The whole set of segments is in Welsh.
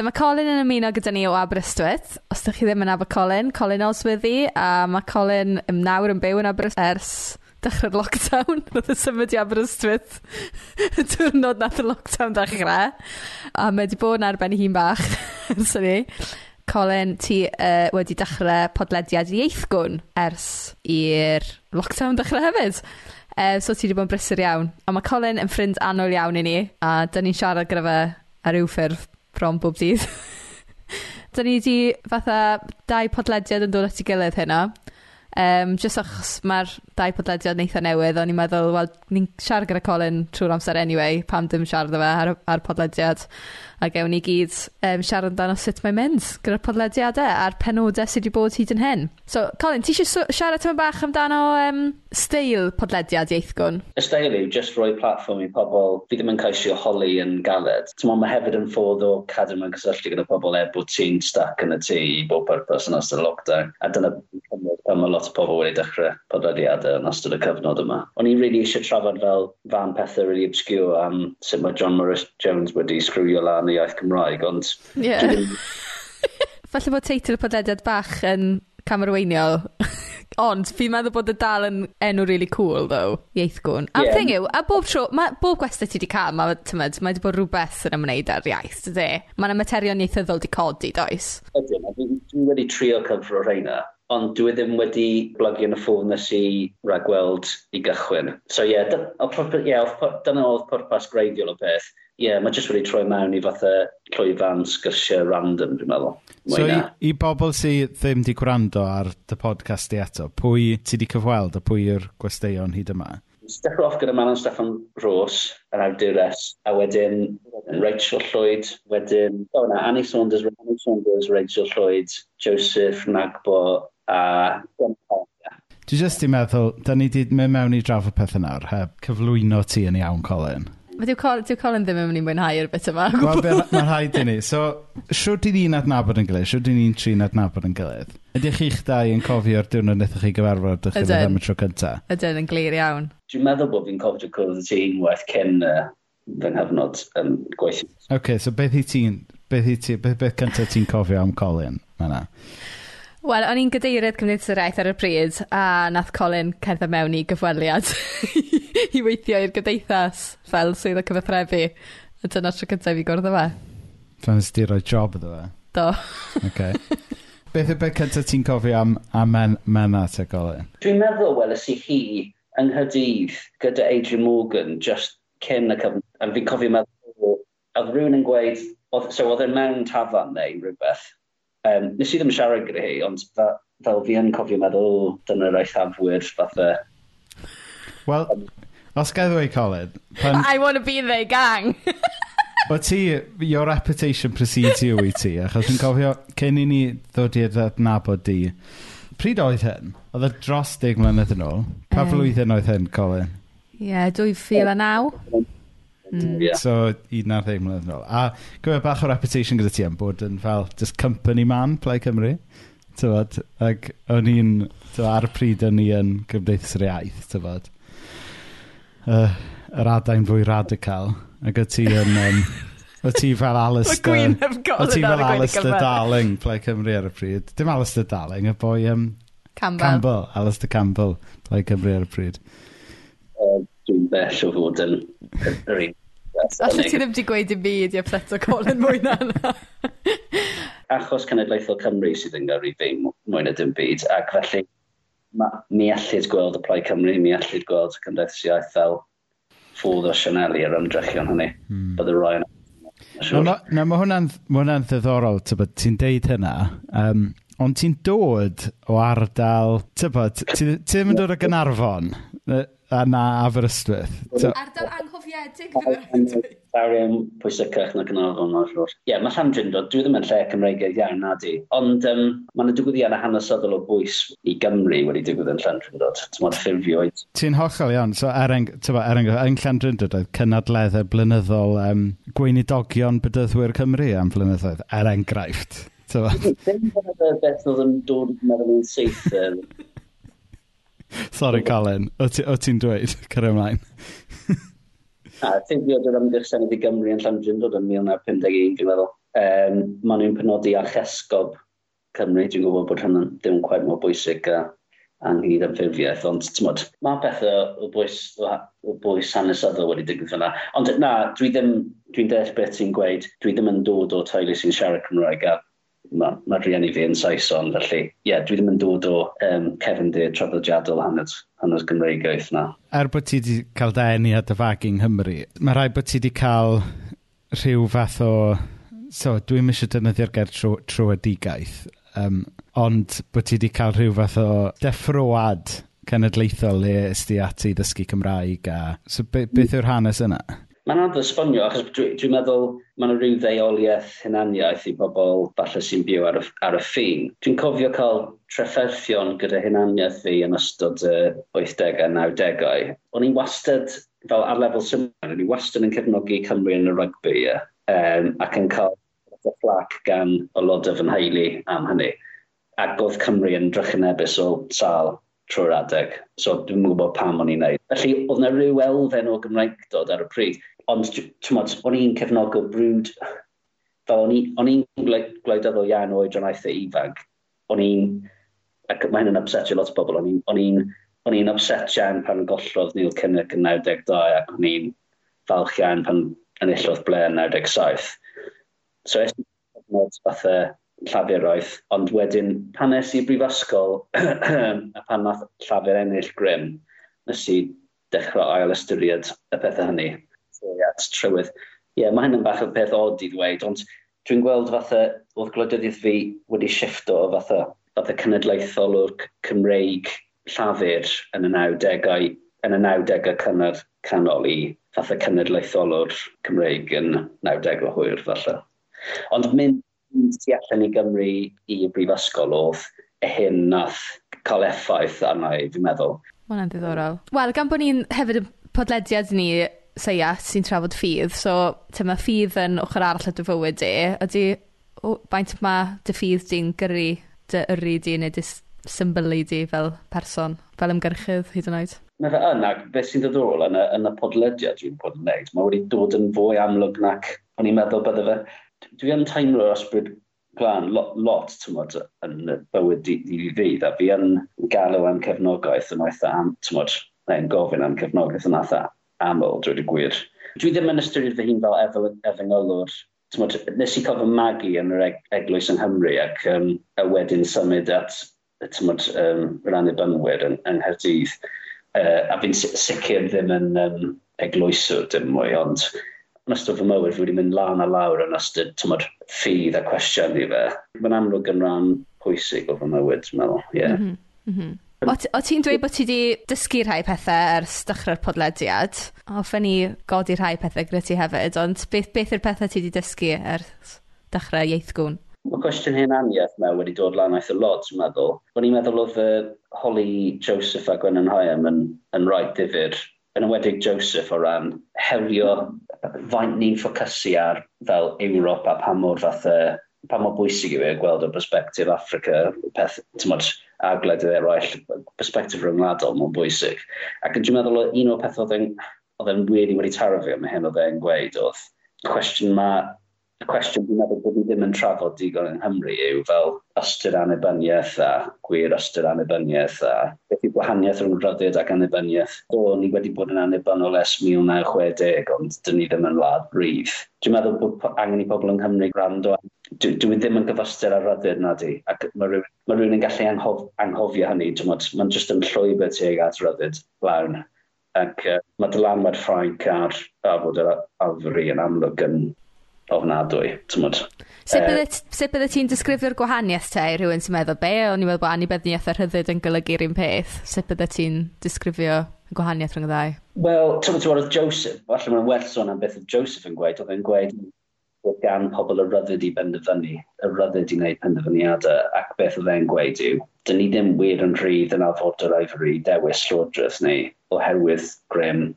So mae Colin yn ymuno gyda ni o Aberystwyth. Os ydych chi ddim yn nabod Colin, Colin Osworthy, a mae Colin yn nawr yn byw yn Aberystwyth ers dechrau'r lockdown. Nath y symud i Aberystwyth y diwrnod nath y lockdown dechrau. A mae wedi bod yn arbenn hi'n bach, ers ni. Colin, ti uh, wedi dechrau podlediad ieithgwn ers i'r lockdown dechrau hefyd. Uh, so ti wedi bod yn brysur iawn. A mae Colin yn ffrind anol iawn i ni, a dyn ni'n siarad gyda fe ar ryw ffurf bron bob dydd. Dan ni wedi fatha dau podlediad yn dod at ei gilydd hynna. Um, just achos mae'r dau podlediad neitha newydd, o'n i'n meddwl, wel, ni'n siarad gyda Colin trwy'r amser anyway, pam dim siarad efo ar, ar podlediad a gewn ni gyd um, siarad amdano sut mae'n mynd gyda'r podlediadau a'r penodau sydd wedi bod hyd yn hyn. So, Colin, ti eisiau siarad tyma bach amdano um, steil podlediad ieithgwn? Y steil yw just rhoi platform i pobl fi ddim yn caisio holi yn galed. Ti'n mae hefyd yn ffordd o cadw mewn cysylltu gyda pobl e er bod ti'n stuck yn y tŷ i bob purpose yn ystod y lockdown. A dyna pan mae lot o pobl wedi dechrau podlediadau yn ystod y cyfnod yma. O'n i'n really eisiau trafod fel fan pethau really obscure am sut mae John Morris Jones wedi sgrwio lan y iaith Cymraeg, ond... Ie. Yeah. Falle bod teitl y podlediad bach yn camerweiniol. Ond, fi'n meddwl bod y dal yn enw really cool, though, ieithgwn. A'r yeah. thing yw, a bob tro, ma, bob gwestiwn ti wedi cael, mae tymed, mae wedi bod rhywbeth yn ymwneud â'r iaith, dydy? Mae yna materion ieithyddol wedi codi, does? Ydyn, dwi wedi trio cyfro rheina, ond dwi ddim wedi blygio yn y ffôn nes i ragweld i gychwyn. So ie, yeah, dyna oedd pwrpas greiddiol o beth yeah, mae jyst wedi troi mewn i fatha llwyfan sgyrsiau random, dwi'n meddwl. So i, i bobl sydd ddim wedi gwrando ar dy podcast i eto, pwy ti wedi cyfweld a pwy yw'r gwesteion hyd yma? Dechrau off gyda Manon Steffan Rose, yr awdures, a wedyn Rachel Lloyd, wedyn, o oh, na, Annie Saunders, Annie Saunders, Rachel Lloyd, Joseph Nagbo a John Dwi jyst i meddwl, da ni wedi mynd mewn i drafod pethau nawr, heb cyflwyno ti yn iawn, Colin. Mae Dyw Colin, dyw Colin ddim yn mynd i mwynhau'r bit yma. Wel, mae'n rhaid i ni. So, siwr di ni'n adnabod yn gilydd? Siwr di ni'n trin adnabod yn gilydd? Ydych chi'ch dau yn cofio'r diwrnod wnaethoch chi gyfarfod ydych chi am y tro cyntaf? Ydyn, yn glir iawn. Dwi'n meddwl bod fi'n cofio cwrdd y ti unwaith cyn uh, fy nghyfnod yn gweithio. Oce, okay, so beth i ti'n... Beth, i ti, beth, beth cyntaf ti'n cofio am Colin? Mae'na. Wel, o'n i'n gadeirydd Cymdeithas yr Iaith ar y pryd, a nath Colin cerdded mewn i gyfweliad i weithio i'r gydeithas fel sydd o cyfathrebu. A dyna tro cyntaf i gwrdd o fe. Fan ysdi roi job iddo fe? Do. okay. Beth yw'r beth cyntaf ti'n cofio am, am men, mena te Colin? Dwi'n meddwl welys i hi yng Nghydydd gyda Adrian Morgan just cyn y cyfnod. A fi'n cofio meddwl, oedd rhywun yn gweud, oedd, so oedd e'n mewn tafan neu rhywbeth. Um, nes i ddim siarad gyda hi, ond fel, fel fi yn cofio meddwl, dyna'r eithafwyr, fatha. Wel, um, Os gael ddweud, Colin... Pan... I want to be in their gang. o ti, your reputation precedes you i ti, achos dwi'n cofio cyn i ni ddod i'r adnabod di. Pryd oedd hyn? Oedd y dros deg mlynedd yn ôl. Pa um, flwyddyn oedd hyn, Colin? Ie, yeah, 2009. Mm. Yeah. So, 11 mlynedd yn ôl. A gwybod bach o reputation gyda ti am bod yn fel just company man, Play Cymru. Tyfod, ac o'n i'n, ar y pryd o'n i yn Gymdeithas yr Iaith, tyfod yy, yr adain fwy radical, ac o ti yn... Um, o ti fel Alistair... o ti fel Alistair Darling, Plaid Cymru ar y pryd. Dim Alistair Darling, y boi... Um, Campbell. Campbell. Alistair Campbell, Plaid Cymru ar y pryd. Uh, Dwi'n bell o fod yn yr un Alla ti ddim wedi gweud i mi ydi apleto Colin mwy na yna. Achos Cenedlaethol Cymru sydd yn gyrru fi mwy na dim byd, ac felly mi allid gweld y Plaid Cymru, mi allid gweld y Cymdeithas Iaith fel ffwrdd o Sianeli ar ymdrechion hynny. Hmm. Bydd y rhai yna. Sure. No, no, mae hwnna'n hwnna ddiddorol, ti'n deud hynna, um, ond ti'n dod o ardal, tybod, ti ddim yn dod o Gynarfon, a na Aberystwyth. Ardal Caredig ddim. Sari yn pwysicach na Gynarfon, mae'n siwr. Ie, mae Llandrindod, dwi ddim yn lle Cymreigaidd iawn na di, ond um, mae yna digwyddiad hanesyddol o bwys i Gymru wedi digwydd yn Llandrindod. Ti'n modd ffurfioed. Ti'n hollol iawn. So, er eng, er eng, er yn Llandrindod oedd cynadleddau blynyddol um, gweinidogion bydyddwyr Cymru am flynyddoedd, er enghraifft. Ddim bod y beth oedd yn dod yn meddwl yn syth Sorry, Colin. O ti'n dweud? Cyrra ymlaen. A ffigio dod ymgyrch Senedd i Gymru yn Llandrin dod yn 1951, dwi'n meddwl. Um, maen nhw'n penodi a chesgob Cymru, dwi'n gwybod bod hynny'n ddim quite mor bwysig a anghyd am ffurfiaeth, ond tymod, mae pethau o bwys, o bwys hanesyddol wedi digwydd fyna. Ond na, dwi ddim, dwi'n deall beth ti'n gweud, dwi ddim yn dod o teulu sy'n siarad Cymraeg a mae ma rhieni fi yn Saeson, felly ie, yeah, dwi ddim yn dod o um, cefndir traddodiadol hanes, hanes Gymreigaeth na. Er bod ti wedi cael da enni a dyfagu yng Nghymru, mae rhaid bod ti wedi cael rhyw fath o... So, dwi'n eisiau defnyddio'r ger trw, trwadigaeth, um, ond bod ti wedi cael rhyw fath o deffroad cenedlaethol le ysdi ati ddysgu Cymraeg a... So, be, beth yw'r hanes yna? Mae'n anodd ysbonio, achos dwi'n dwi meddwl mae yna rhyw ddeoliaeth hunaniaeth i bobl falle sy'n byw ar y, ar y ffin. Dwi'n cofio cael trefferthion gyda hunaniaeth fi yn ystod y 80au, 90au. O'n i'n wastad, fel ar lefel symud, o'n i'n wastad yn cefnogi Cymru yn y rygbi, yeah. um, ac yn cael y fflac gan olodau fy nheulu am hynny. Ac oedd Cymru yn drychynebus o sal trwy'r adeg. So dwi'n gwybod pam o'n i'n neud. Felly, oedd yna rhyw elfen o Gymraeg dod ar y pryd ond, tymod, o'n i'n cefnog o brwd, fel o'n i'n gwleidyddol iawn o oedranaethau ifanc, o'n i'n, ac mae hyn yn upsetio lot o bobl, o'n i'n o'n i'n upset iawn pan gollodd Neil Kinnock yn 92 ac o'n i'n falch iawn pan enillodd ble yn 97. So es i'n fatha llafuroedd, ond wedyn pan nes i brifysgol a pan nath llafur ennill grym, nes i dechrau ail ystyried y pethau hynny etholiad trywydd. Ie, yeah, mae hynny'n bach o peth od i ddweud, ond dwi'n gweld fatha, oedd gwleidyddiaeth fi wedi shifto o fatha, fatha cenedlaethol o'r Cymreig llafur yn y 90au, yn y 90au cynnar canol i fatha cenedlaethol o'r Cymreig yn 90 o hwyr falle. Ond mynd tu allan i Gymru i brifysgol oedd y hyn nath cael effaith arna i, fi'n meddwl. Mae'n ddiddorol. Wel, gan bod ni'n hefyd y podlediad ni seia sy'n trafod ffydd. So, te mae ffydd yn ochr arall y dy fywyd e, di. Ydy, baint mae dy ffydd di'n gyrru, dy yrru di neu dy symbolu di fel person, fel ymgyrchydd hyd yn oed? Mae fe yna, beth sy'n dod yn y, yn y podlediad dwi'n bod yn gwneud, mae wedi dod yn fwy amlwg nac o'n i'n meddwl bydde fe. Dwi yn teimlo ysbryd glan lot, lot tymod, yn y bywyd i, i fi, a fi yn galw am cefnogaeth yn oetha am, tymod, neu'n gofyn am cefnogaeth yn atha aml, drwy'r gwir. Dwi ddim yn ystyried fy hun fel ef efengylwr. Nes i cofio magu yn yr eglwys yng Nghymru ac um, a wedyn symud at tymod, um, yr anebynwyr yn, yng Nghaerdydd. Uh, a fi'n sicr ddim yn um, eglwyswr dim mwy, ond yn ystod fy mywyd fi wedi mynd lan a lawr yn ystod tymod, ffydd a cwestiwn i fe. Mae'n amlwg yn rhan pwysig o fy mywyd, dwi'n meddwl. Yeah. Mm -hmm. Mm -hmm. O, o ti'n dweud bod ti wedi dysgu rhai pethau ers dechrau'r podlediad? Hoffwn i godi rhai pethau gyda ti hefyd, ond beth, beth yw'r pethau ti wedi dysgu ers dechrau ieithgwn? Mae cwestiwn hyn aniaeth mewn wedi dod lan aeth y lot, dwi'n meddwl. O'n i'n meddwl oedd uh, Holly Joseph a Gwennon Hyam yn, yn rhaid difyr, yn ymwedig Joseph o ran herio faint ni'n ffocysu ar fel Ewrop a pa mor fath pa mor bwysig yw e gweld o perspektif Africa, peth, tymod, a gwledydd eraill, perspektif rhyngwladol mae'n bwysig. Ac dwi'n meddwl un o'r peth oedd e'n, wedi wedi taro fi am hyn oedd e'n gweud oedd cwestiwn mae cwestiwn dwi'n meddwl bod ni ddim yn trafod digon yng Nghymru yw fel ystyr annibyniaeth a gwir ystyr annibyniaeth a beth yw gwahaniaeth rhwng rhyddid ac annibyniaeth. Do, ni wedi bod yn annibynnol ers 1960, ond dyn ni ddim yn wlad brif. Dwi'n meddwl bod angen i bobl yng Nghymru gwrando. Dwi, dwi ddim yn gyfystyr ar ryddid na di, ac mae rhywun, mae rhywun yn gallu anghof, anghofio hynny. Mae'n jyst yn llwybr teg at ryddid lawn ac uh, mae dylanwad Ffrainc ar ar fod yr Afri yn amlwg yn ofnadwy, tymod. Sut bydde ti'n disgrifio'r gwahaniaeth te i rhywun sy'n meddwl be? O'n i'n meddwl bod annibyniaeth a rhyddid yn golygu'r un peth. Sut bydde ti'n disgrifio y gwahaniaeth rhwng y ddau? Wel, ti'n meddwl oedd Joseph, falle mae'n well sôn am beth oedd Joseph yn gweud, oedd e'n gweud bod gan pobl y ryddid i benderfynu, y ryddid i wneud penderfyniadau, ac beth oedd e'n gweud yw, dyn ni ddim wir yn rhydd yn alfod yr oifri dewis llywodraeth ni, oherwydd grym,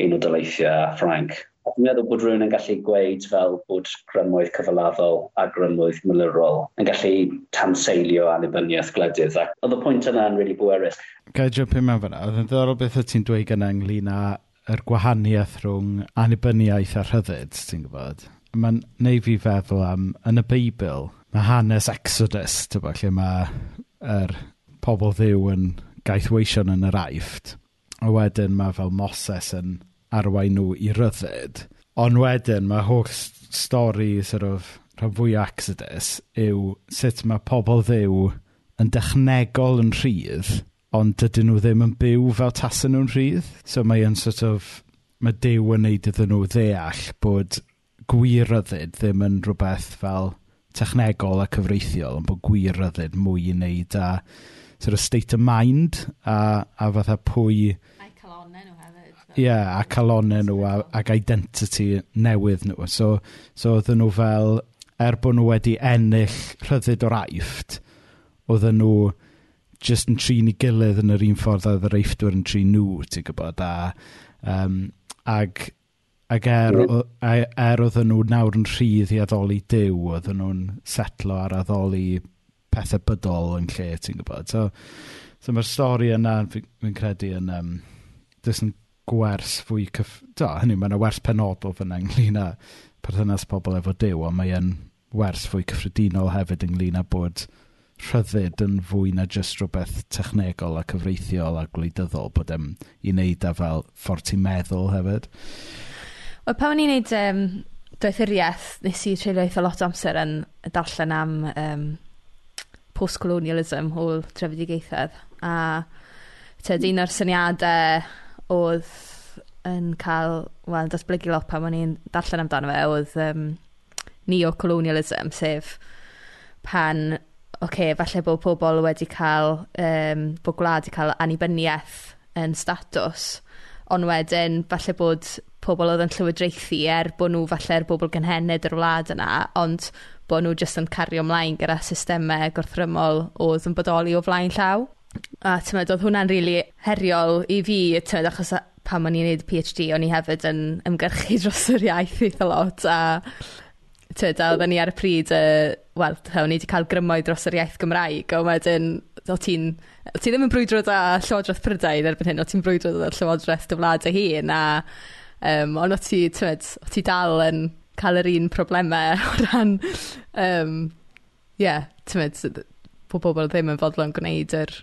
un o dyleithiau Ffrainc Dwi'n meddwl bod rhywun yn gallu gweud fel bod grynmwydd cyfaladdol a grynmwydd milyrol yn gallu tanseilio annibyniaeth gledydd. Ac oedd y pwynt yna yn really bwerus. Gael jump in mewn fyna, oedd yn ddorol beth o ti'n dweud gyna ynglyn â yr gwahaniaeth rhwng annibyniaeth a rhyddid, ti'n gwybod? Mae'n neu fi feddwl am, yn y Beibl, mae hanes Exodus, tybo, lle mae er pobl ddiw yn gaethweision yn yr aifft. A wedyn mae fel Moses yn arwain nhw i ryddid. Ond wedyn, mae holl stori sort of, rhan fwy Exodus yw sut mae pobl ddiw yn dechnegol yn rhydd, ond dydyn nhw ddim yn byw fel tasyn nhw'n rhydd. So mae yn sort of, mae Dyw yn neud iddyn nhw ddeall bod gwirryddid ddim yn rhywbeth fel technegol a cyfreithiol, ond bod gwirryddid mwy i wneud a sort of state of mind a, a fatha pwy Ie, a calonau nhw a, ac identity newydd nhw. So, so oedden nhw fel, er bod nhw wedi ennill rhyddid o'r aifft, oedden nhw just yn trin i gilydd yn yr un ffordd a oedd yr eiffdwyr yn trin nhw, ti'n gwybod, a um, ag Ac er, er, er oedden nhw nawr yn rhydd i addoli Dyw, oedden nhw'n setlo ar addoli pethau bydol yn lle, ti'n gwybod. So, so mae'r stori yna, fi'n fi credu, yn, um, jyst yn gwers fwy cyff... Do, hynny, mae yna wers penodol fyna ynglyn â perthynas pobl efo Dyw, ond mae e'n wers fwy cyffredinol hefyd ynglyn â bod rhyddid yn fwy na jyst rhywbeth technegol a cyfreithiol a gwleidyddol bod e'n i wneud â fel ffordd ti'n meddwl hefyd. Wel, pan o'n i'n neud um, doethuriaeth, nes i treulio eitha lot o amser yn darllen am um, post-colonialism, hwl trefedigaethedd, a tyd un o'r syniadau oedd yn cael, wel, datblygu lot pan o'n i'n darllen amdano fe, oedd um, neo-colonialism, sef pan, oce, okay, falle bod pobl wedi cael, um, bod gwlad wedi cael annibyniaeth yn statws, ond wedyn falle bod pobl oedd yn llywodraethu er bod nhw falle'r bobl gynhenid yr wlad yna, ond bod nhw jyst yn cario ymlaen gyda systemau gorthrymol oedd yn bodoli o flaen llaw. A tymod, oedd hwnna'n rili really heriol i fi, tymod, achos pan o'n i'n gwneud PhD, o'n i hefyd yn ymgyrchu dros yr iaith eitha lot, a tyd, a oedden ni ar y pryd, uh, wel, o'n i wedi cael grymoedd dros yr iaith Gymraeg, a wedyn, o ti'n, ti ddim yn brwydro da Llywodraeth Prydain erbyn hyn, o ti'n brwydro da Llywodraeth dy wlad y hun, a um, ond o ti, tyd, o ti dal yn cael yr un problemau o ran, um, yeah, tyd, bod pobl ddim yn fodlon gwneud yr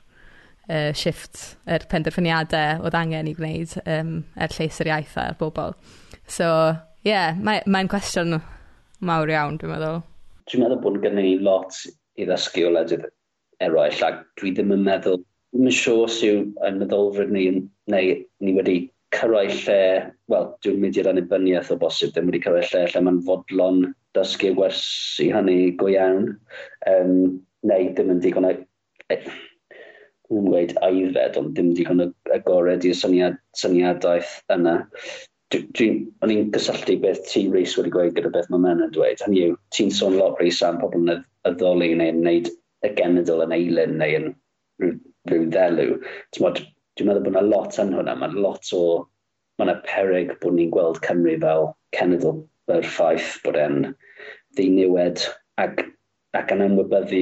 uh, shift yr er penderfyniadau oedd angen i gwneud um, er lleis yr iaith a'r bobl. So, ie, yeah, mae'n mae cwestiwn mawr iawn, dwi'n meddwl. Dwi'n meddwl bod gen i lot i ddysgu o ledydd eraill, ac dwi ddim yn meddwl, ddim yn siŵr sy'n ein meddylfryd ni, neu ni wedi cyrraedd lle, wel, dwi'n mynd i'r anibyniaeth o bosib, ddim wedi cyrraedd lle lle mae'n fodlon dysgu wersi hynny go iawn, um, neu ddim yn digon o yn gweud aifed, ond dim digon agored i'r syniad, syniadaeth yna. O'n i'n gysylltu beth ti Rhys wedi gweud gyda beth mae men yn dweud. Hynny yw, ti'n sôn lot Rhys am pobl yn addoli neu'n gwneud y genedl yn eilyn neu yn rhyw ddelw. Dwi'n meddwl bod yna lot yn hwnna. Mae'n lot o... Mae yna peryg bod ni'n gweld Cymru fel cenedl yr ffaith bod e'n ddiniwed ac, ac yn ymwybyddu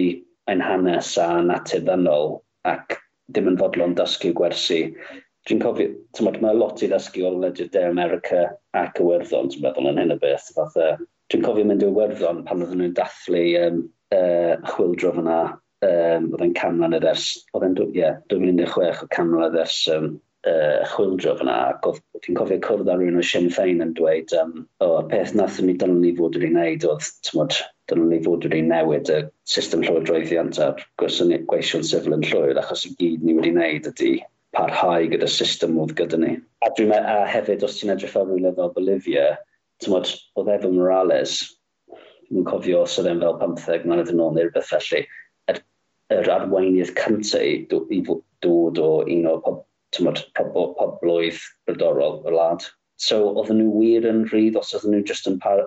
ein hanes a natur ddynol ac ddim yn fodlon dysgu gwersi. Dwi'n cofio, tymod, mae lot i ddysgu o Ledger De America ac y werddon, ti'n meddwl, yn hyn o beth. Dwi'n cofio mynd i'r werddon pan oedden nhw'n dathlu um, uh, chwildro fyna. Um, oedd e'n camlan yr ers, oedd e'n, ie, yeah, 2016 o camlan yr ers um, uh, chwildro fyna, ac ti'n cofio cwrdd ar rhywun o Sinn Féin yn dweud, um, o, oh, peth nath ni dylwn ni fod wedi'i wneud oedd, tymod, Dylen ni fod wedi newid y system llywodraethiant a'r gweision sifil yn llwyr, achos y gyd ni wedi wneud ydy parhau gyda system oedd gyda ni. A dwi'n a hefyd, os ti'n edrych ar rhywle fel Bolivia, tymod, oedd Evo Morales, dwi'n cofio os oedd e'n fel 15 mlynedd yn ôl neu rhywbeth felly, yr, yr arweiniaeth cyntaf i dod o un o pob, tymod, pobl, poblwydd brodorol y wlad. So oedden nhw wir yn rhydd os oedden nhw just yn par,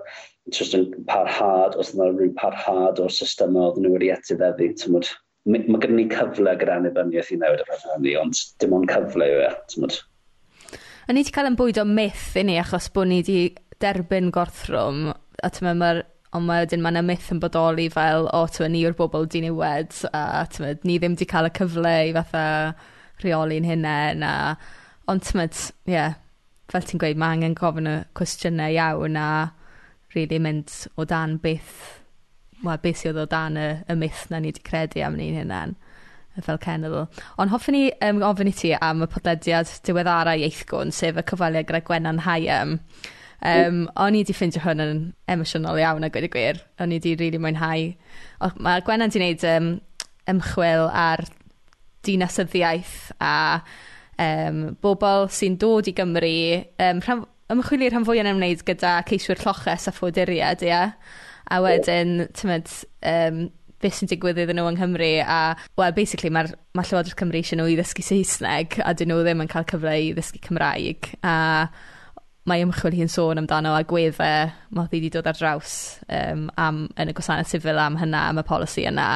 just yn parhad, os yna rhyw parhad o'r system oedd nhw wedi etifeddu, tymod. Mae gen ni cyfle gyda anibyniaeth i newid y pethau hynny, ond dim ond cyfle yw e, tymod. A ni wedi cael yn bwyd o myth i ni, achos bod ni wedi derbyn gorthrwm, a ti'n mae'r ond wedyn mae yna myth yn bodoli fel, o, ti'n ni yw'r bobl di niwed, a ti'n ni ddim wedi cael y cyfle i fatha rheoli'n hunain, a, ond ti'n meddwl, ie, yeah, fel ti'n gweud, mae angen gofyn y cwestiynau iawn, a really mynd o dan beth, well, beth sydd o dan y, y myth na ni wedi credu am ni'n hunain fel cenedl. Ond hoffwn ni um, ofyn i ti am y podlediad diweddara ieithgwn, sef y cyfaliad gyda Gwennan Hayem. Um, o'n i wedi ffeindio hwn yn emosiynol iawn a gweud y gwir. O'n i wedi rili mwynhau. O, ma' Gwenna'n wedi gwneud um, ymchwil ar dinasyddiaeth a um, bobl sy'n dod i Gymru. Um, rhan, ymchwilu rhan fwy yn ymwneud gyda ceiswyr lloches a ffoaduriaid, ie? A wedyn, timod, um, beth sy'n digwydd iddyn nhw yng Nghymru a, well, basically, mae'r ma Llywodraeth Cymru eisiau nhw i ddysgu Saesneg a dyn nhw ddim yn cael cyfle i ddysgu Cymraeg. A mae ymchwil hi'n sôn amdano a gweddau mae hi wedi dod ar draws um, am, yn y gwasanaeth sifil am hynna, am y polisi yna,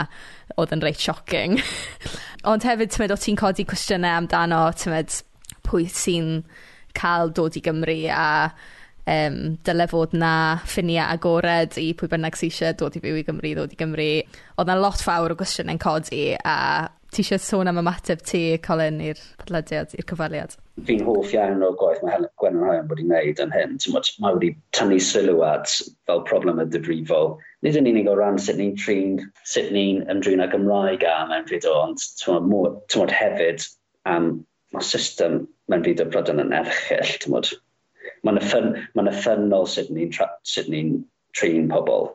oedd yn reit shocking. Ond hefyd, tymod, o ti'n codi cwestiynau amdano, tymod, pwy sy'n cael dod i Gymru a um, dyle fod 'na ffiniau agored i pwy bynnag sy eisiau dod i fyw i Gymru dod i Gymru. Oedd 'na lot fawr o gwestiynau'n codi a ti eisiau sôn am ymateb ti Colin i'r podlediad, i'r cyfaliad? Fi'n hoff iawn o'r gwaith mae Gwen yn Ryan wedi gwneud yn hyn. Mae wedi tynnu sylw at fel problem y difrifol. Nid yn unig o ran sut ni'n trin, sut ni'n ymdrin â Gymraeg a mewn fyd o, ond tymod, tymod hefyd am mae system mewn byd o bryden yn erchill. Mae'n effyn, ma effynol sut ni'n sut ni trin pobl.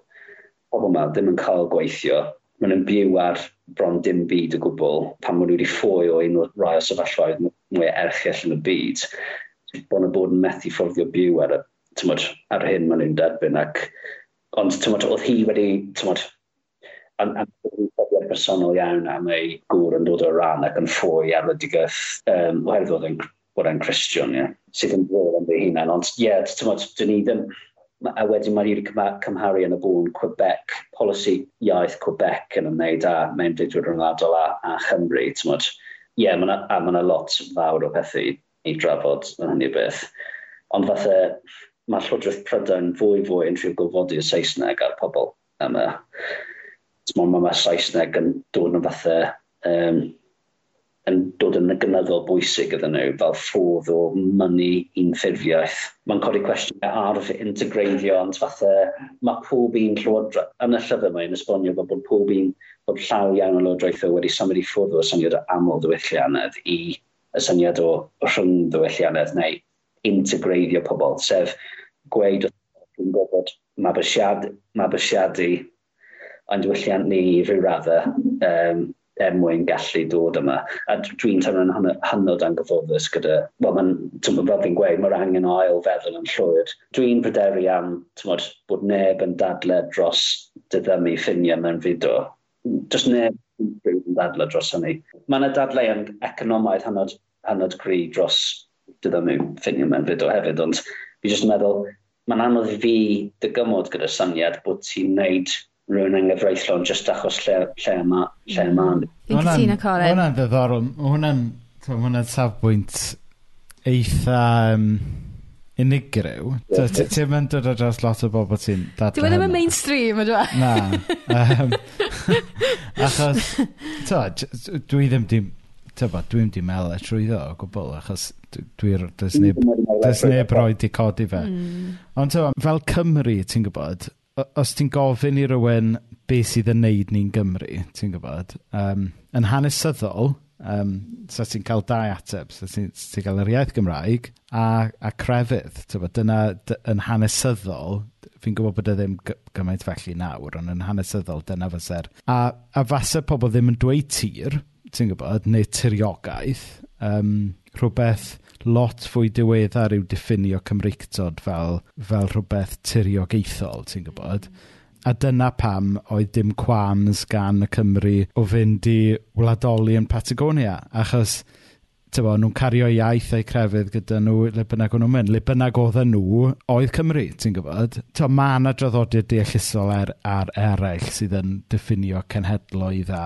Pobl yma ddim yn cael gweithio. Maen nhw'n byw ar bron dim byd o gwbl pan maen nhw wedi ffoi o un o rai o sefyllfaoedd mwy erchill yn y byd. Bo'n y bod yn methu fforddio byw ar, y, tymod, ar hyn maen nhw'n derbyn ac ond tymod, oedd hi wedi, tymod, yn brofiad personol iawn am ei gŵr yn dod o ran ac yn ffwy ar wydigaeth, um, oherwydd oedd e'n bod e'n Christian, ie, sydd yn fwy am ei hunan, Ond ie, yeah, ti'n modd, dyn ni ddim, a wedyn mae'n i'r cymharu yn y bôn Quebec, polisi iaith Quebec yn ymwneud â mewn deudwyr ryngwladol a, a Chymru, ti'n modd, ie, yeah, a mae yna lot fawr o pethau i drafod yn hynny beth. Ond fatha, mae Llywodraeth Prydain fwy fwy yn trio gofodi y Saesneg ar pobl yma. Mae ma, Saesneg yn dod yn fathau um, yn dod yn y gynyddol bwysig iddyn nhw fel ffordd o mynnu unffurfiaeth. Mae'n codi cwestiynau arf integreiddio ond fathau mae pob un llywodraeth, yn y llyfr mae'n esbonio bod, bod pob un, bod llaw iawn o lywodraethau wedi symud i ffwrdd o syniad o aml ddiwylliannedd i y syniad o rhwng ddiwylliannedd neu integreiddio pobl, sef gweud dwi'n gwybod mabwysiad, mabwysiadu ond diwylliant ni rhyw raddau um, er mwyn gallu dod yma. A dwi'n teimlo'n hynod angyfodus gyda, wel, mae'n, fel fi'n gweud, mae'r angen o ail feddwl yn llwyr. Dwi'n pryderu am, tymod, bod neb yn dadle dros dyddymu ffiniau mewn fideo. Does neb yn dadle dros hynny. Mae yna dadle yn economaidd hynod, hynod gri dros dyddymu ffiniau mewn fideo hefyd, ond fi jyst yn meddwl, mae'n anodd i fi dygymod gyda syniad bod ti'n neud rhywun y freithlon just achos lle, lle yma. Lle mm. yma. Fi'n cytuno, Corin. Hwna'n ddiddorol. Hwna'n hwnna safbwynt eitha um, unigryw. Ti'n mynd dod o dros lot o bobl ti'n dadlau. Dwi'n e ddim yn mainstream, ydw i? Na. Um, achos, to, dwi ddim di... Tyba, dwi'n di mele trwyddo o gwbl, achos dwi'n... Does neb roi di codi fe. Mm. Ond tyba, fel Cymru, ti'n gwybod, os ti'n gofyn i rywun beth sydd yn neud ni'n Gymru, ti'n gwybod, um, yn hanesyddol, um, so ti'n cael dau ateb. so ti'n ti cael yr iaith Gymraeg a a crefydd. Tibod, dyna... Yn hanesyddol, fi'n gwybod bod e ddim gymaint felly nawr, ond yn hanesyddol, dyna fyse'r... A, a fase pobl ddim yn dweud tir, ti'n gwybod, neu tiriogaeth, um, rhywbeth lot fwy diweddar yw diffinio Cymreictod fel, fel rhywbeth tiriogaethol, ti'n gwybod? A dyna pam oedd dim quams gan y Cymru o fynd i wladoli yn Patagonia. Achos, tybo, nhw'n cario iaith eu crefydd gyda nhw, le bynnag o'n nhw'n mynd. Le bynnag oedd nhw, oedd Cymru, ti'n gwybod? Tybo, mae yna draddodiad deallusol ar, ar eraill sydd yn diffinio cenhedloedd a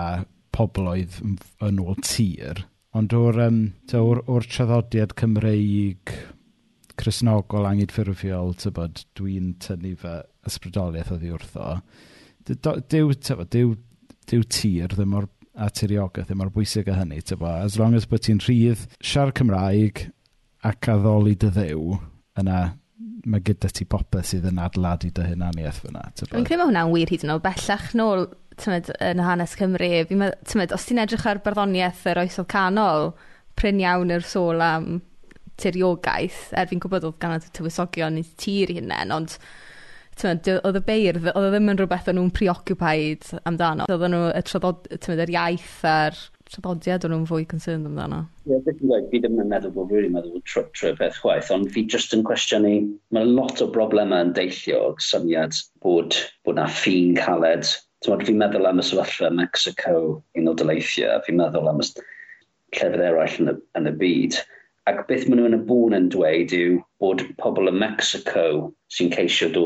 pobloedd yn ôl tir Ond o'r, um, o'r, or traddodiad Cymreig Cresnogol angydffurfiol, tybod, dwi'n tynnu fy ysbrydoliaeth oddi wrtho. Dyw, tybod, dyw, dyw tir ddim o'r a tiriogaeth, ddim o'r bwysig o hynny, tybod. As long as bod ti'n rhydd siar Cymraeg ac addoli dy ddew, yna mae gyda ti popeth sydd yn adladu dy hunaniaeth fyna. Dwi'n credu mae hwnna'n wir hyd yn oed bellach nôl tymed, yn hanes Cymru, fi'n tymed, os ti'n edrych ar barddoniaeth yr oesol canol, pryn iawn yr sôl am tiriogaeth, er fi'n gwybod oedd gan y tywysogion i tir i hunain, ond tymed, oedd y beirdd, oedd ddim yn rhywbeth o'n nhw'n preoccupied amdano. Oedd nhw y tryddod, tymed, yr iaith a'r traddodiad o'n nhw'n fwy concerned amdano. Ie, yeah, like, fi ddim yn meddwl bod rwy'n meddwl trwy tr peth chwaith, ond fi just yn cwestiynu, mae lot o broblemau yn deillio o syniad bod, bod na ffin caled Tymod, fi'n meddwl am y sefyllfa Mexico un o daleithiau, fi'n meddwl am y llefydd eraill yn y, yn y byd. Ac beth maen nhw yn y bôn yn dweud yw bod pobl yn Mexico sy'n ceisio, do,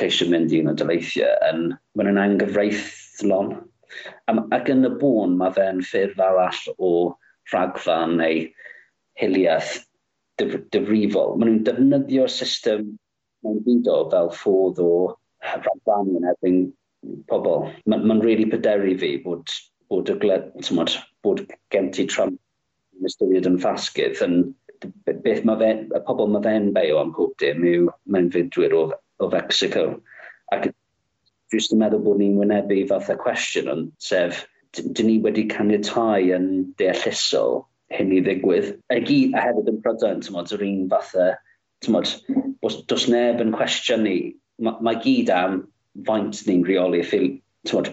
ceisio mynd i un o daleithiau yn maen nhw'n anghyfreithlon. Ac yn y bôn mae fe'n ffurf arall o rhagfan neu hiliaeth dyfrifol. Maen nhw'n defnyddio'r system mewn byd o fel ffodd o rhagfanu yn erbyn pobl. Mae'n ma rili really pyderi fi bod, bod, y gled, tymod, bod gen ti Trump yn ystyried yn ffasgydd yn beth mae fe, y pobl mae fe'n beio am pob dim yw mewn fydwyr o, o Fexico. Ac jyst yn meddwl bod ni'n wynebu fath y cwestiwn ond sef, dyn ni wedi caniatau yn deallusol hyn i ddigwydd. A i a hefyd yn prydain, tymod, yr un fath y, tymod, dos neb yn cwestiwn ni. Mae ma gyd am faint ni'n rheoli ffil,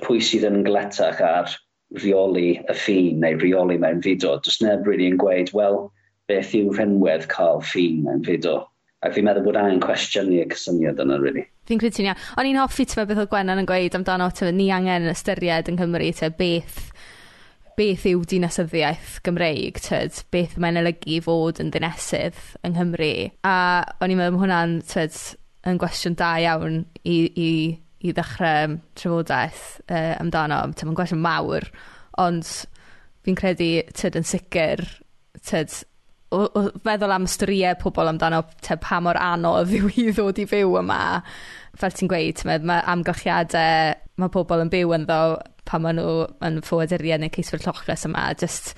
pwy sydd yn gletach ar rheoli y ffin neu rheoli mewn fudo. Does neb really yn gweud, wel, beth yw rhenwedd cael ffin mewn fudo? Ac fi'n meddwl bod angen cwestiynu y cysyniad yna, really. Fi'n credu ti'n iawn. O'n i'n hoffi ti'n beth oedd Gwennan yn gweud amdano, ti'n ni angen ystyried yn Cymru, ti'n beth, beth yw dinasyddiaeth Gymreig, tyd, beth mae'n olygu fod yn ddinesydd yng Nghymru. A o'n i'n meddwl hwnna'n, tyd, yn gwestiwn da iawn i, i i ddechrau trafodaeth uh, amdano. Tibod mae'n gwestiwn mawr ond fi'n credu tibod yn sicr tibod o- o- feddwl am storiau pobl amdano te pa mor anodd yw i ddod i fyw yma fel ti'n gweud mae ma' amgylchiadau mae pobl yn byw ynddo pa maen nhw yn ffoaduriau neu ceiswyr lloches yma Just,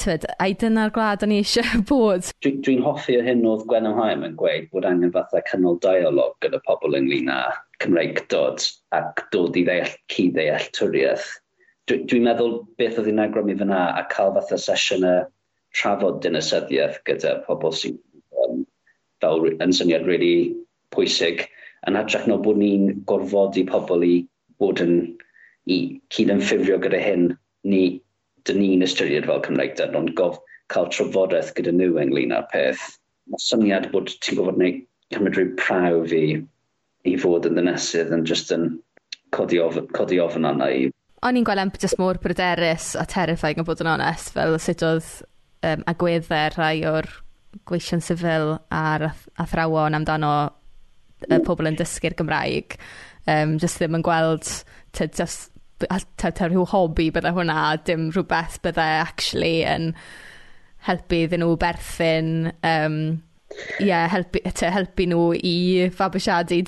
tyd, a dyna'r gwlad o'n i eisiau bod. Dwi'n dwi hoffi o hyn oedd Gwen Hyam yn gweud bod angen fatha cynnal dialog gyda pobl ynglyn â Cymreig dod ac dod i ddeall cyd-ddeall twriaeth. Dwi'n dwi meddwl beth oedd hi'n agrymu fyna a cael fatha sesiynau trafod dynasyddiaeth gyda pobl sy'n um, fel yn syniad really pwysig yn hytrach na bod ni'n gorfodi pobl i bod yn i cyd yn ffurfio gyda hyn ni dyn ni'n ystyried fel Cymraeg dyn ond gof cael trafodaeth gyda nhw ynglyn â'r peth. Mae syniad bod ti'n gofod neu cymryd rhyw prawf i i fod yn ddynesydd yn just yn codi, of, codi ofn arna i. O'n i'n gweld Emp just mor bryderus a terrifying o bod yn onest, fel sut oedd um, agweddau rhai o'r gweision sifil a'r athrawon amdano y pobl yn dysgu'r Gymraeg. Um, just ddim yn gweld ta, just, ta, ta rhyw hobi bydde hwnna, dim rhywbeth bydde actually yn helpu iddyn nhw berthyn um, yeah, helpu, te, helpu nhw i fabwysiadu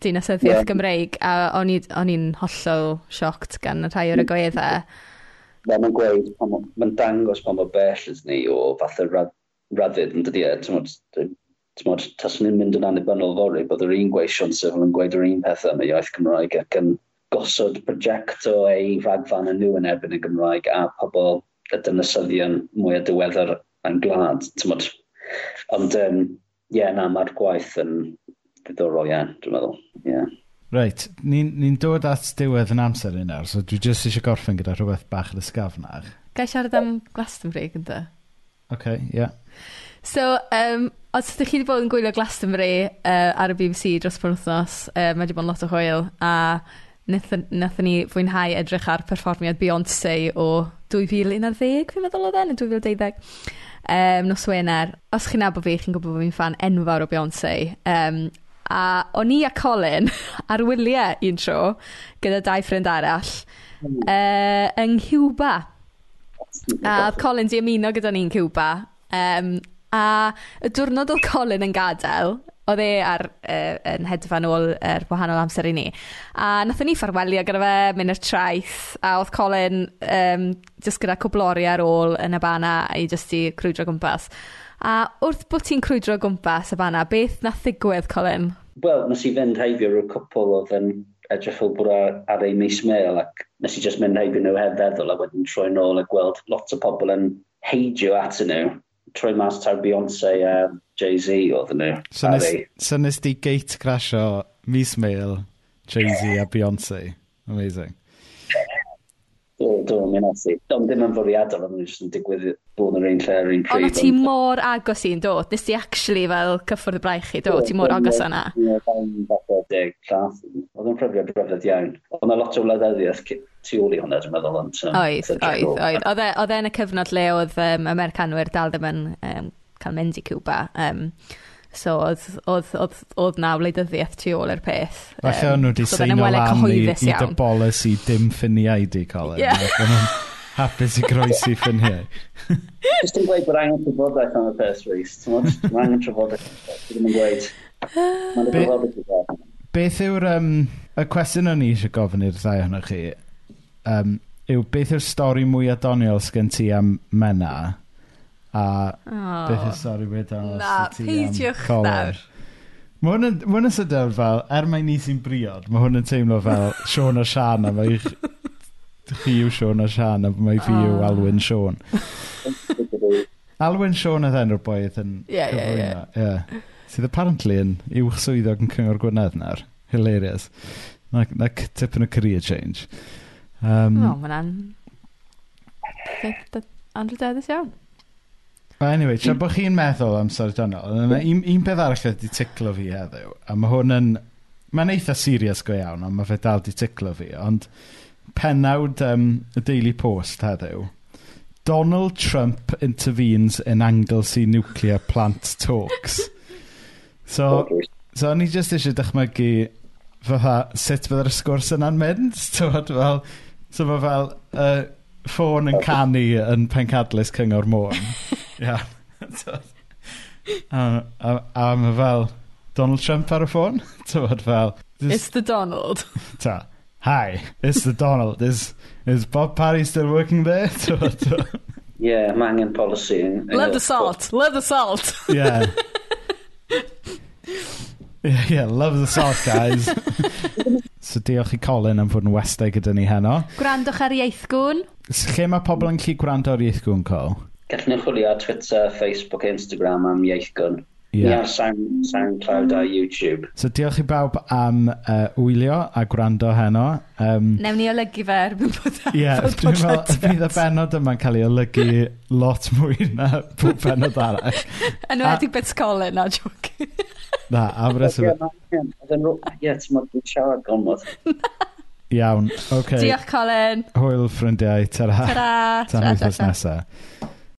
dinasyddiaeth yeah. Gymreig a o'n i'n hollol sioct gan y rhai o'r agweddau. Fel mae'n gweud, mae'n dangos pan mae bell ni o fath rad, raddyd yn dydi e, tymod, tas ni'n mynd yn annibynnol fori, bod yr un gweision sefyl yn gweud yr un pethau yn y iaith Cymraeg ac yn gosod projecto ei ragfan yn nhw yn erbyn y Gymraeg a pobl y dynasyddion mwy o diweddar yn glad. Tymod, Ond, ie, um, yeah, na, mae'r gwaith yn ddiddorol iawn, dwi'n meddwl. Yeah. Reit, ni'n ni, dod at diwedd yn amser un ar, so dwi jyst eisiau gorffen gyda rhywbeth bach yn ysgafnach. Gai siarad am Glastonbury gyda? Oce, okay, ie. Yeah. So, um, os ydych chi wedi bod yn gwylio Glastonbury uh, ar y BBC dros pan wythnos, uh, mae wedi bod yn lot o hwyl, a wnaethon ni fwynhau edrych ar perfformiad Beyoncé o 2011, fi'n meddwl oedd e, neu 2012 um, nos Wener. Os chi'n nabod fi, chi'n gwybod bod fi'n fan enfawr o Beyoncé. Um, a o'n i a Colin ar wyliau un tro gyda dau ffrind arall mm. uh, yng Nghyba. A Colin di ymuno gyda ni'n Cwba. Um, a y diwrnod oedd Colin yn gadael, Oedd e ar, uh, yn hedfan ôl yr er wahanol amser i ni. A nath ni ffarwelio gyda fe, mynd i'r traeth, a oedd Colin um, jyst gyda cwblori ar ôl yn y bana i jyst i crwydro gwmpas. A wrth bod ti'n crwydro gwmpas y bana, beth nath ddigwydd, Colin? Wel, nes i fynd heibio rhyw cwpl oedd yn edrych fel bod ar ei mis mail ac nes i just mynd heibio nhw heb feddwl a wedyn troi nôl a gweld lot o pobl yn heidio at nhw troi mas taw Beyoncé a Jay-Z oedd nhw. So nes di gate crasho mis mail Jay-Z a Beyoncé. Amazing. Dwi'n mynd ati. Dwi'n ddim yn fwriadol, ond jyst yn digwydd bod yn yr un lle ar un pryd. Ond ti mor agos i'n dod? Nes ti actually fel cyffwrdd y braich i dod? Ti mor agos yna? Ie, dwi'n fath o deg llath. Oedd yn pryfio brydedd iawn. Oedd yna lot o wladeddiaeth tu ôl i hwnna, dwi'n meddwl. Oedd, oedd, e, oedd, oedd. Oedd yn y cyfnod le oedd um, Americanwyr dal ddim yn um, cael mynd i Cuba. Um, so, oedd, oedd, oedd, oedd na wleidyddiaeth tu ôl i'r peth. Um, Falle o'n nhw wedi so e seinio lan i, i dy bolisi dim ffiniau di, Colin. Yeah. hapus i groesi ffiniau. Just yn gweud bod angen trafodaeth am y peth, Rhys. Mae angen trafodaeth. Dwi'n yn gweud. Mae'n trafodaeth Beth yw'r... Um, y cwestiwn o'n i eisiau gofyn i'r ddau hwnnw chi um, yw beth yw'r stori mwy adoniol sgen ti am Mena a oh, beth yw'r stori mwy adoniol na, sgen ti am Colin. Mae hwn yn, sydyn fel, er mae ni sy'n briod, mae hwn yn teimlo fel Sean a Sian a mae chi yw Sean a Sian a mae fi yw Alwyn Sean. Alwyn Sean oedd enw'r boedd yn yeah, yeah, yeah. Sydd apparently yn uwch swyddog yn cyngor Gwynedd nawr. Hilarious. Na, na tip yn y career change. Um, no, mae'n anrhydeddus iawn. But anyway, tra bod chi'n meddwl am sardanol, un, un peth arall wedi ticlo fi heddiw, a mae hwn yn... Mae'n eitha serious go iawn, ond mae fe dal di ticlo fi, ond penawd um, y Daily Post heddiw, Donald Trump intervenes in Anglesey nuclear plant talks. so, so ni jyst eisiau dychmygu fatha sut fydda'r sgwrs yna'n mynd, tywed, fel... Well, so mae fel uh, ffôn yn canu yn pencadlus cyngor môr. Ia. a, a, a mae fel Donald Trump ar y ffôn. Tywod fel... It's the Donald. Ta. Hi, it's the Donald. Is, is Bob Parry still working there? yeah, mae angen policy. Love the salt. Love the salt. yeah. Yeah, yeah, love the salt, guys. So diolch i Colin am fod yn westau gyda ni heno. Gwrandwch ar ieithgwn. So, lle mae pobl yn gallu gwrando ar ieithgwn, Col? Gallwn ni chwilio ar Twitter, Facebook Instagram am ieithgwn yeah. Sound, SoundCloud a YouTube. So diolch i bawb am uh, wylio a gwrando heno. Um, Newn ni olygu fe erbyn bod ar yeah, dwi'n meddwl, bydd y benod yma'n cael ei olygu lot mwy na pob benod arall. Yn wedi beth sgolen na, joc. na, a fres reswm. Ie, ti'n meddwl, dwi'n siarad gonfod. Iawn, oce. Okay. Diolch, Colin. Hwyl, ffrindiau. Tara. Tara. Tan wythnos nesaf.